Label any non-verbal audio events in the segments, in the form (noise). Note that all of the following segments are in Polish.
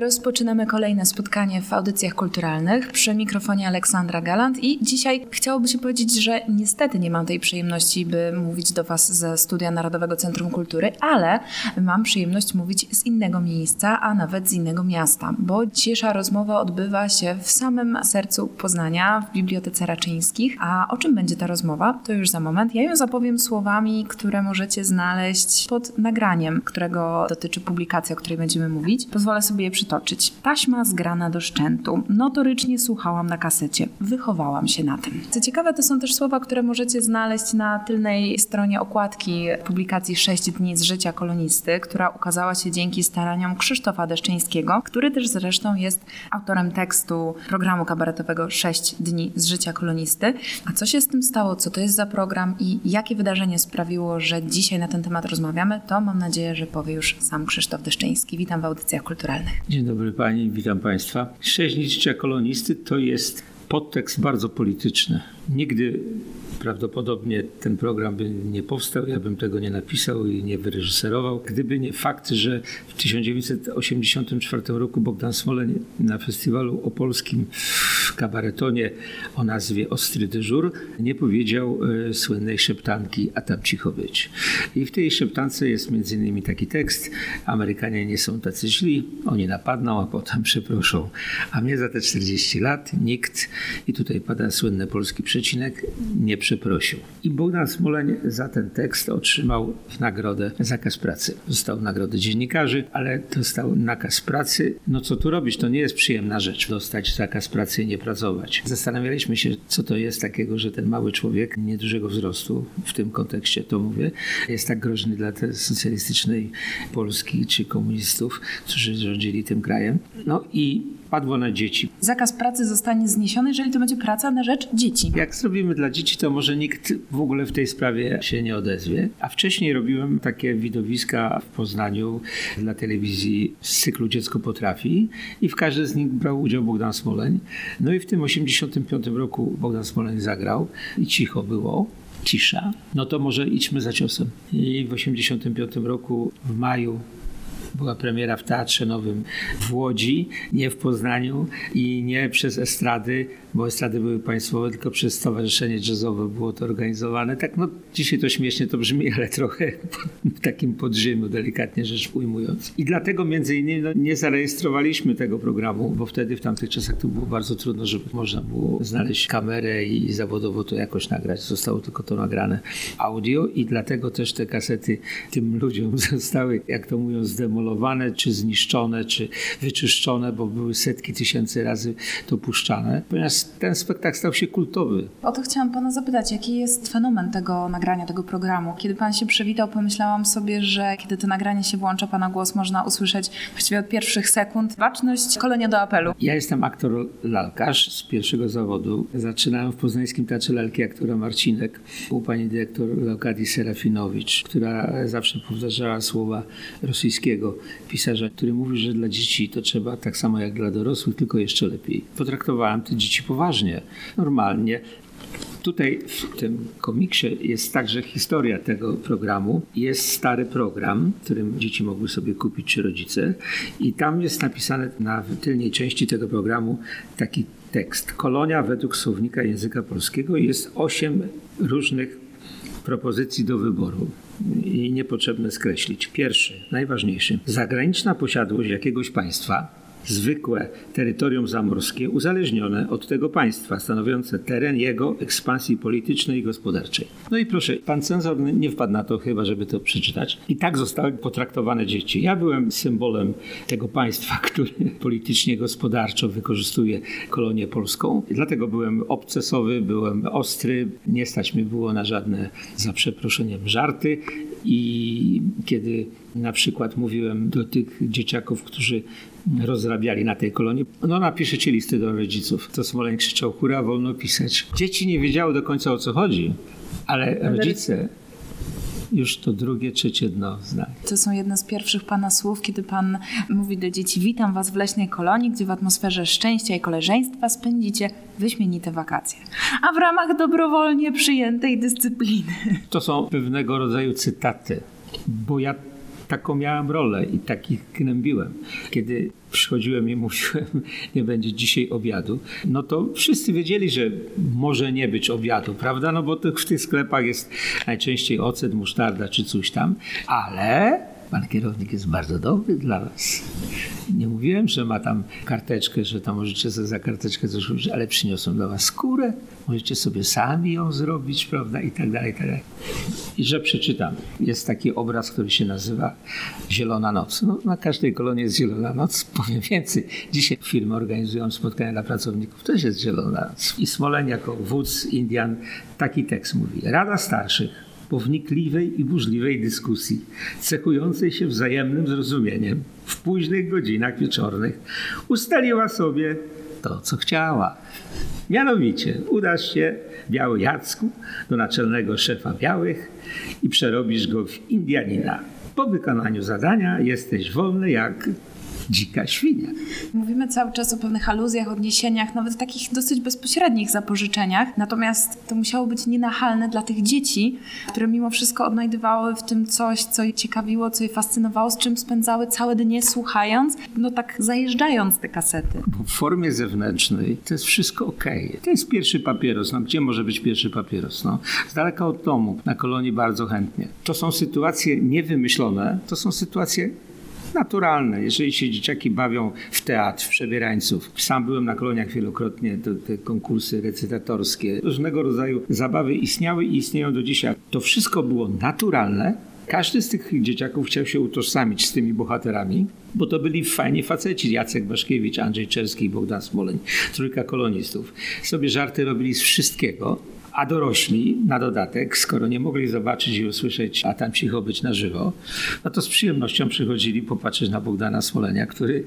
Rozpoczynamy kolejne spotkanie w audycjach kulturalnych przy mikrofonie Aleksandra Galant i dzisiaj chciałoby się powiedzieć, że niestety nie mam tej przyjemności, by mówić do Was ze Studia Narodowego Centrum Kultury, ale mam przyjemność mówić z innego miejsca, a nawet z innego miasta, bo dzisiejsza rozmowa odbywa się w samym sercu Poznania, w Bibliotece Raczyńskich. A o czym będzie ta rozmowa, to już za moment. Ja ją zapowiem słowami, które możecie znaleźć pod nagraniem, którego dotyczy publikacja, o której będziemy mówić. Pozwolę sobie je przytoczyć. Taśma zgrana do szczętu. Notorycznie słuchałam na kasecie. Wychowałam się na tym. Co ciekawe, to są też słowa, które możecie znaleźć na tylnej stronie okładki publikacji 6 dni z życia kolonisty, która ukazała się dzięki staraniom Krzysztofa Deszczyńskiego, który też zresztą jest autorem tekstu programu kabaretowego 6 dni z życia kolonisty. A co się z tym stało, co to jest za program i jakie wydarzenie sprawiło, że dzisiaj na ten temat rozmawiamy, to mam nadzieję, że powie już sam Krzysztof Deszczyński. Witam w audycjach kulturalnych. Dzień dobry Pani, witam Państwa. Sześć kolonisty to jest podtekst bardzo polityczny. Nigdy prawdopodobnie ten program by nie powstał, ja bym tego nie napisał i nie wyreżyserował, gdyby nie fakt, że w 1984 roku Bogdan Smoleń na festiwalu opolskim w kabaretonie o nazwie Ostry dyżur nie powiedział e, słynnej szeptanki, a tam cicho być. I w tej szeptance jest między innymi taki tekst, Amerykanie nie są tacy źli, oni napadną, a potem przeproszą. A mnie za te 40 lat nikt, i tutaj pada słynny polski przecinek, nie przeprosił. I Bogdan Smoleń za ten tekst otrzymał w nagrodę zakaz pracy. Dostał nagrodę dziennikarzy, ale dostał nakaz pracy. No co tu robić? To nie jest przyjemna rzecz, dostać zakaz pracy i nie pracować. Zastanawialiśmy się, co to jest takiego, że ten mały człowiek niedużego wzrostu, w tym kontekście to mówię, jest tak groźny dla tej socjalistycznej Polski czy komunistów, którzy rządzili tym krajem. No i padło na dzieci. Zakaz pracy zostanie zniesiony, jeżeli to będzie praca na rzecz dzieci. Jak zrobimy dla dzieci, to może nikt w ogóle w tej sprawie się nie odezwie. A wcześniej robiłem takie widowiska w Poznaniu dla telewizji z cyklu Dziecko potrafi i w każdym z nich brał udział Bogdan Smoleń. No i w tym 85 roku Bogdan Smoleń zagrał i cicho było cisza, no to może idźmy za ciosem. I w 85 roku w maju była premiera w Teatrze Nowym w Łodzi, nie w Poznaniu i nie przez estrady, bo estrady były państwowe, tylko przez Stowarzyszenie Jazzowe było to organizowane. Tak, no dzisiaj to śmiesznie to brzmi, ale trochę w takim podziemiu, delikatnie rzecz ujmując. I dlatego między innymi no, nie zarejestrowaliśmy tego programu, bo wtedy w tamtych czasach to było bardzo trudno, żeby można było znaleźć kamerę i zawodowo to jakoś nagrać. Zostało tylko to nagrane audio i dlatego też te kasety tym ludziom (laughs) zostały, jak to mówią, zdemolowane, czy zniszczone, czy wyczyszczone, bo były setki tysięcy razy to puszczane, ponieważ ten spektakl stał się kultowy. O to chciałam pana zapytać, jaki jest fenomen tego nagrania, tego programu? Kiedy pan się przywitał, pomyślałam sobie, że kiedy to nagranie się włącza, pana głos można usłyszeć właściwie od pierwszych sekund. Baczność, kolonia do apelu. Ja jestem aktor lalkarz z pierwszego zawodu. Zaczynałem w Poznańskim Teatrze Lalki aktora Marcinek u pani dyrektor Leokadii Serafinowicz, która zawsze powtarzała słowa rosyjskiego pisarza, który mówi, że dla dzieci to trzeba tak samo jak dla dorosłych, tylko jeszcze lepiej. Potraktowałem te dzieci poważnie, normalnie. Tutaj w tym komiksie jest także historia tego programu. Jest stary program, którym dzieci mogły sobie kupić czy rodzice i tam jest napisane na tylnej części tego programu taki tekst. Kolonia według słownika języka polskiego jest osiem różnych propozycji do wyboru i niepotrzebne skreślić. Pierwszy, najważniejszy. Zagraniczna posiadłość jakiegoś państwa zwykłe terytorium zamorskie uzależnione od tego państwa, stanowiące teren jego ekspansji politycznej i gospodarczej. No i proszę, pan cenzor nie wpadł na to chyba, żeby to przeczytać. I tak zostały potraktowane dzieci. Ja byłem symbolem tego państwa, (laughs) które politycznie, gospodarczo wykorzystuje kolonię polską. Dlatego byłem obcesowy, byłem ostry, nie stać mi było na żadne, za przeproszeniem, żarty. I kiedy na przykład mówiłem do tych dzieciaków, którzy rozrabiali na tej kolonii. No napiszecie listy do rodziców. To Smoleń krzyczał, hura, wolno pisać. Dzieci nie wiedziały do końca o co chodzi, ale rodzice już to drugie, trzecie dno znali. To są jedne z pierwszych Pana słów, kiedy Pan mówi do dzieci, witam Was w leśnej kolonii, gdzie w atmosferze szczęścia i koleżeństwa spędzicie wyśmienite wakacje. A w ramach dobrowolnie przyjętej dyscypliny. To są pewnego rodzaju cytaty bo ja taką miałem rolę i takich gnębiłem. Kiedy przychodziłem i (laughs) mówiłem, nie będzie dzisiaj obiadu, no to wszyscy wiedzieli, że może nie być obiadu, prawda? No bo w tych sklepach jest najczęściej ocet, musztarda czy coś tam, ale pan kierownik jest bardzo dobry dla was. Nie mówiłem, że ma tam karteczkę, że tam możecie sobie za karteczkę coś robić, ale przyniosą dla was skórę, możecie sobie sami ją zrobić, prawda, i tak dalej, i tak dalej. I że przeczytam. Jest taki obraz, który się nazywa Zielona Noc. No, na każdej kolonii jest Zielona Noc. (laughs) Powiem więcej. Dzisiaj firmy organizują spotkania dla pracowników. Też jest Zielona Noc. I Smoleń jako wódz Indian taki tekst mówi. Rada Starszych wnikliwej i burzliwej dyskusji, cechującej się wzajemnym zrozumieniem, w późnych godzinach wieczornych ustaliła sobie to, co chciała. Mianowicie udasz się, Biały Jacku, do naczelnego szefa białych i przerobisz go w Indianina. Po wykonaniu zadania jesteś wolny jak dzika świnia. Mówimy cały czas o pewnych aluzjach, odniesieniach, nawet takich dosyć bezpośrednich zapożyczeniach, natomiast to musiało być nienachalne dla tych dzieci, które mimo wszystko odnajdywały w tym coś, co je ciekawiło, co je fascynowało, z czym spędzały całe dnie słuchając, no tak zajeżdżając te kasety. Bo w formie zewnętrznej to jest wszystko ok. To jest pierwszy papieros. No, gdzie może być pierwszy papieros? No, z daleka od domu, na kolonii bardzo chętnie. To są sytuacje niewymyślone, to są sytuacje naturalne. Jeżeli się dzieciaki bawią w teatr, w przebierańców. Sam byłem na koloniach wielokrotnie, to, te konkursy recytatorskie. Różnego rodzaju zabawy istniały i istnieją do dzisiaj. To wszystko było naturalne. Każdy z tych dzieciaków chciał się utożsamić z tymi bohaterami, bo to byli fajni faceci. Jacek Baszkiewicz, Andrzej Czerski i Bogdan Smoleń. Trójka kolonistów. Sobie żarty robili z wszystkiego. A dorośli na dodatek, skoro nie mogli zobaczyć i usłyszeć, a tam cicho być na żywo, no to z przyjemnością przychodzili popatrzeć na Bogdana Smolenia, który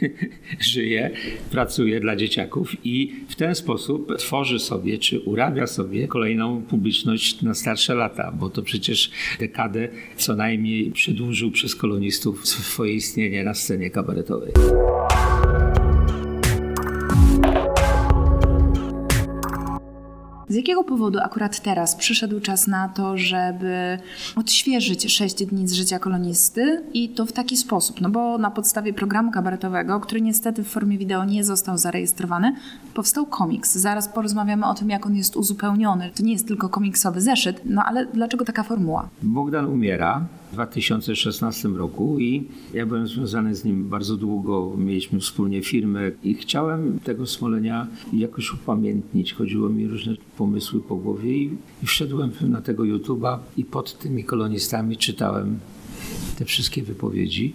(laughs) żyje, pracuje dla dzieciaków i w ten sposób tworzy sobie, czy urabia sobie kolejną publiczność na starsze lata, bo to przecież dekadę co najmniej przedłużył przez kolonistów swoje istnienie na scenie kabaretowej. Z jakiego powodu akurat teraz przyszedł czas na to, żeby odświeżyć 6 dni z życia kolonisty i to w taki sposób? No bo na podstawie programu kabaretowego, który niestety w formie wideo nie został zarejestrowany, powstał komiks. Zaraz porozmawiamy o tym, jak on jest uzupełniony. To nie jest tylko komiksowy zeszyt, no ale dlaczego taka formuła? Bogdan umiera 2016 roku i ja byłem związany z nim bardzo długo. Mieliśmy wspólnie firmę i chciałem tego Smolenia jakoś upamiętnić. Chodziło mi różne pomysły po głowie i, i wszedłem na tego YouTube'a i pod tymi kolonistami czytałem te wszystkie wypowiedzi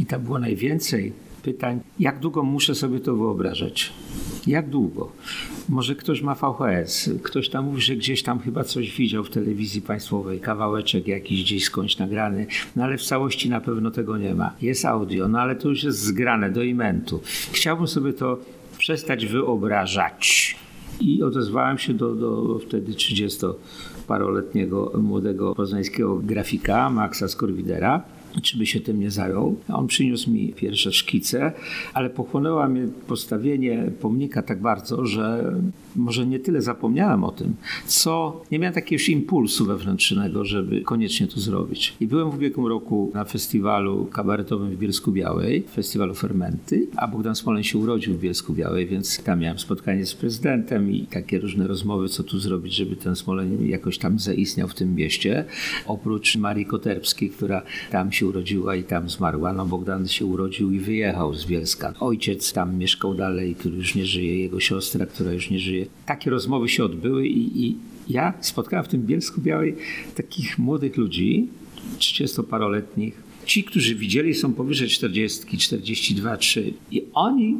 i tam było najwięcej pytań, jak długo muszę sobie to wyobrażać. Jak długo? Może ktoś ma VHS, ktoś tam mówi, że gdzieś tam chyba coś widział w telewizji państwowej, kawałeczek jakiś gdzieś skądś nagrany, no ale w całości na pewno tego nie ma. Jest audio, no ale to już jest zgrane do imentu. Chciałbym sobie to przestać wyobrażać. I odezwałem się do, do wtedy 30-paroletniego młodego poznańskiego grafika, Maxa Skorwidera, czy by się tym nie zajął. On przyniósł mi pierwsze szkice, ale pochłonęła mnie postawienie pomnika tak bardzo, że może nie tyle zapomniałem o tym, co nie miałem jakiegoś impulsu wewnętrznego, żeby koniecznie to zrobić. I byłem w ubiegłym roku na festiwalu kabaretowym w Bielsku Białej, festiwalu Fermenty, a Bogdan Smoleń się urodził w Bielsku Białej, więc tam miałem spotkanie z prezydentem i takie różne rozmowy, co tu zrobić, żeby ten Smoleń jakoś tam zaistniał w tym mieście. Oprócz Marii Koterbskiej, która tam się urodziła i tam zmarła, no Bogdan się urodził i wyjechał z Bielska. Ojciec tam mieszkał dalej, który już nie żyje, jego siostra, która już nie żyje. Takie rozmowy się odbyły i, i ja spotkałem w tym Bielsku Białej takich młodych ludzi, 30-paroletnich. Ci, którzy widzieli, są powyżej 40, 42, 3 i oni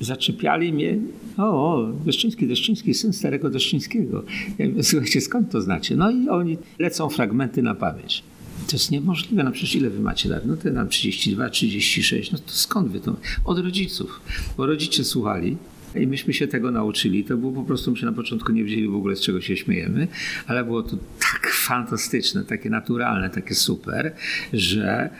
zaczepiali mnie o, o, Deszczyński, Deszczyński, syn starego Deszczyńskiego. Ja mówię, słuchajcie, skąd to znacie? No i oni lecą fragmenty na pamięć. To jest niemożliwe, no przecież ile wy macie lat? No to nam 32, 36, no to skąd wy to? Od rodziców, bo rodzice słuchali, i myśmy się tego nauczyli. To było po prostu, myśmy na początku nie wiedzieli w ogóle, z czego się śmiejemy, ale było to tak fantastyczne, takie naturalne, takie super, że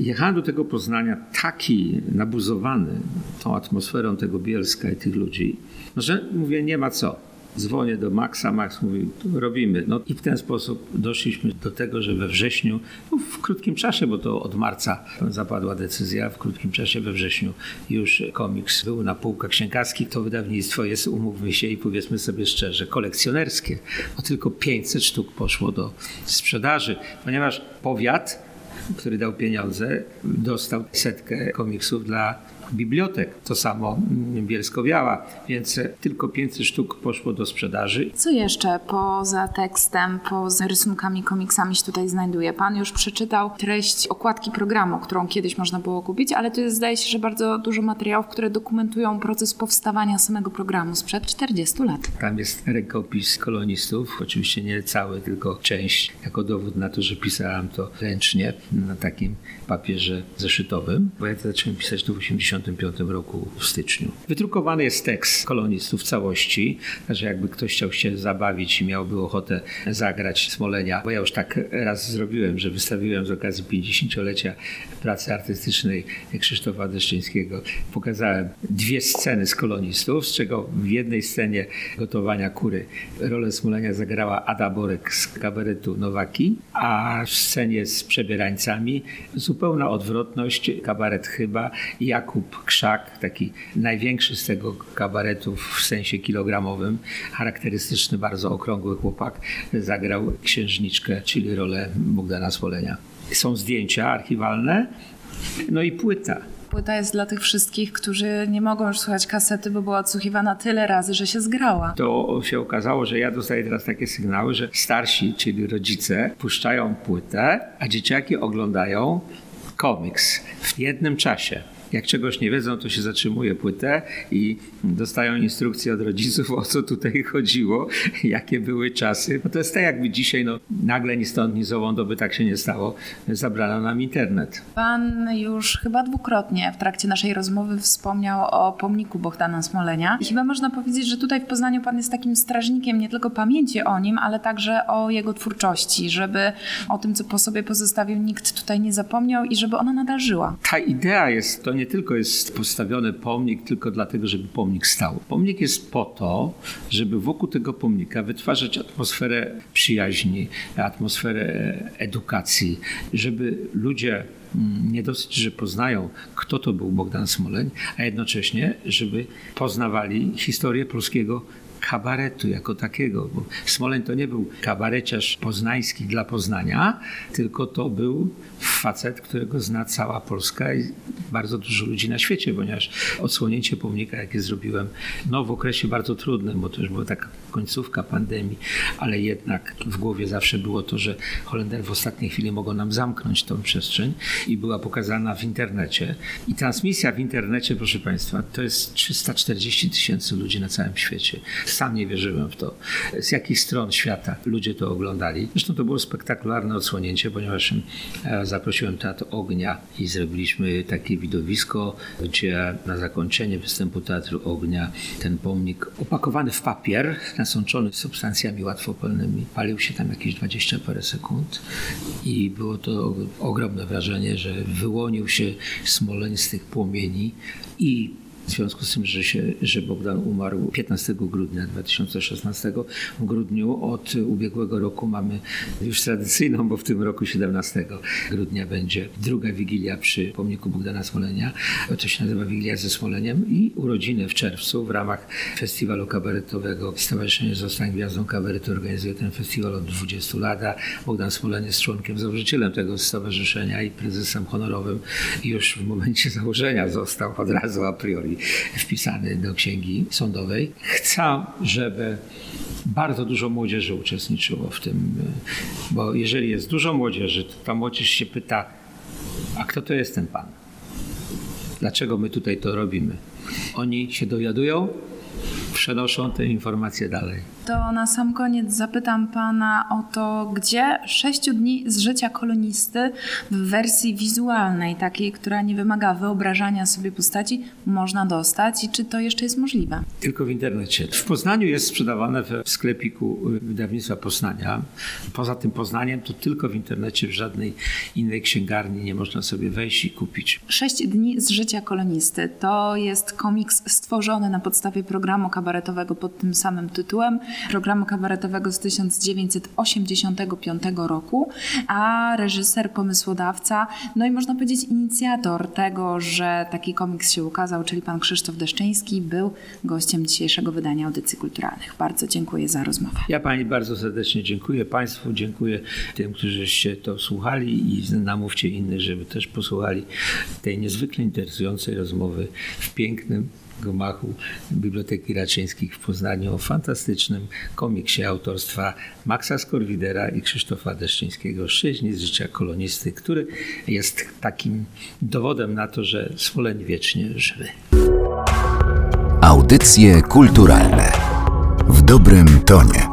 jechałem do tego Poznania taki nabuzowany tą atmosferą tego Bielska i tych ludzi, no, że mówię, nie ma co. Dzwonię do Maxa, Max mówi, robimy. No i w ten sposób doszliśmy do tego, że we wrześniu, no w krótkim czasie, bo to od marca zapadła decyzja, w krótkim czasie we wrześniu już komiks był na półkach księgarskich. To wydawnictwo jest, umówmy się i powiedzmy sobie szczerze, kolekcjonerskie, bo tylko 500 sztuk poszło do sprzedaży, ponieważ powiat który dał pieniądze, dostał setkę komiksów dla bibliotek. To samo mm, Bielsko-Biała, więc tylko 500 sztuk poszło do sprzedaży. Co jeszcze poza tekstem, poza rysunkami, komiksami się tutaj znajduje? Pan już przeczytał treść okładki programu, którą kiedyś można było kupić, ale tu jest, zdaje się, że bardzo dużo materiałów, które dokumentują proces powstawania samego programu sprzed 40 lat. Tam jest rękopis kolonistów, oczywiście nie cały, tylko część, jako dowód na to, że pisałem to ręcznie na takim papierze zeszytowym, bo ja zacząłem pisać to w 1985 roku w styczniu. Wydrukowany jest tekst kolonistów w całości, że jakby ktoś chciał się zabawić i miałby ochotę zagrać Smolenia, bo ja już tak raz zrobiłem, że wystawiłem z okazji 50-lecia pracy artystycznej Krzysztofa Deszczyńskiego. Pokazałem dwie sceny z kolonistów, z czego w jednej scenie gotowania kury rolę Smolenia zagrała Ada Borek z kabaretu Nowaki, a w scenie z przebierańcami zupełna odwrotność, kabaret chyba Jakub Krzak, taki największy z tego kabaretu w sensie kilogramowym, charakterystyczny, bardzo okrągły chłopak, zagrał księżniczkę, czyli rolę Bogdana Smolenia. Są zdjęcia archiwalne, no i płyta. Płyta jest dla tych wszystkich, którzy nie mogą już słuchać kasety, bo była odsłuchiwana tyle razy, że się zgrała. To się okazało, że ja dostaję teraz takie sygnały, że starsi, czyli rodzice, puszczają płytę, a dzieciaki oglądają komiks w jednym czasie. Jak czegoś nie wiedzą, to się zatrzymuje płytę i dostają instrukcje od rodziców, o co tutaj chodziło, jakie były czasy. No to jest tak jakby dzisiaj, no, nagle ni stąd, ni zowąd, by tak się nie stało, zabrano nam internet. Pan już chyba dwukrotnie w trakcie naszej rozmowy wspomniał o pomniku Bogdana Smolenia. I chyba można powiedzieć, że tutaj w Poznaniu pan jest takim strażnikiem nie tylko pamięci o nim, ale także o jego twórczości, żeby o tym, co po sobie pozostawił, nikt tutaj nie zapomniał i żeby ona nadal żyła. Ta idea jest, to nie tylko jest postawiony pomnik tylko dlatego, żeby pomnik stał. Pomnik jest po to, żeby wokół tego pomnika wytwarzać atmosferę przyjaźni, atmosferę edukacji, żeby ludzie mm, nie dosyć, że poznają, kto to był Bogdan Smoleń, a jednocześnie, żeby poznawali historię polskiego kabaretu jako takiego. Bo Smoleń to nie był kabareciarz poznański dla Poznania, tylko to był facet, którego zna cała Polska i bardzo dużo ludzi na świecie, ponieważ odsłonięcie pomnika, jakie zrobiłem, no w okresie bardzo trudnym, bo to już była taka końcówka pandemii, ale jednak w głowie zawsze było to, że Holender w ostatniej chwili mogą nam zamknąć tą przestrzeń i była pokazana w internecie. I transmisja w internecie, proszę Państwa, to jest 340 tysięcy ludzi na całym świecie. Sam nie wierzyłem w to, z jakich stron świata ludzie to oglądali. Zresztą to było spektakularne odsłonięcie, ponieważ e, zaprosiłem Teatr Ognia i zrobiliśmy takie widowisko, gdzie na zakończenie występu Teatru Ognia ten pomnik opakowany w papier, nasączony substancjami łatwopalnymi, palił się tam jakieś 20 parę sekund i było to ogromne wrażenie, że wyłonił się smoleń z tych płomieni i w związku z tym, że, się, że Bogdan umarł 15 grudnia 2016, w grudniu od ubiegłego roku mamy już tradycyjną, bo w tym roku 17 grudnia będzie druga wigilia przy pomniku Bogdana Smolenia. To się nazywa Wigilia ze Smoleniem i urodziny w czerwcu w ramach festiwalu kabaretowego. Stowarzyszenie Zostań Gwiazdą Kabaretu organizuje ten festiwal od 20 lat, Bogdan Smoleń jest członkiem, założycielem tego stowarzyszenia i prezesem honorowym. Już w momencie założenia został od razu a priori wpisany do księgi sądowej. Chcę, żeby bardzo dużo młodzieży uczestniczyło w tym, bo jeżeli jest dużo młodzieży, to ta młodzież się pyta, a kto to jest ten pan? Dlaczego my tutaj to robimy? Oni się dowiadują, przenoszą te informacje dalej. To na sam koniec zapytam pana o to, gdzie sześciu dni z życia kolonisty w wersji wizualnej, takiej, która nie wymaga wyobrażania sobie postaci, można dostać i czy to jeszcze jest możliwe? Tylko w internecie. W Poznaniu jest sprzedawane w sklepiku wydawnictwa Poznania. Poza tym Poznaniem to tylko w internecie, w żadnej innej księgarni nie można sobie wejść i kupić. Sześć dni z życia kolonisty to jest komiks stworzony na podstawie programu kabaretowego kabaretowego pod tym samym tytułem, programu kabaretowego z 1985 roku, a reżyser, pomysłodawca, no i można powiedzieć inicjator tego, że taki komiks się ukazał, czyli pan Krzysztof Deszczyński, był gościem dzisiejszego wydania Audycji Kulturalnych. Bardzo dziękuję za rozmowę. Ja Pani bardzo serdecznie dziękuję Państwu, dziękuję tym, którzyście to słuchali i namówcie innych, żeby też posłuchali tej niezwykle interesującej rozmowy w pięknym gmachu Biblioteki Raczyńskich w Poznaniu o fantastycznym komiksie autorstwa Maxa Skorwidera i Krzysztofa Deszczyńskiego Sześć z życia kolonisty, który jest takim dowodem na to, że Smoleń wiecznie żywy. Audycje kulturalne w dobrym tonie.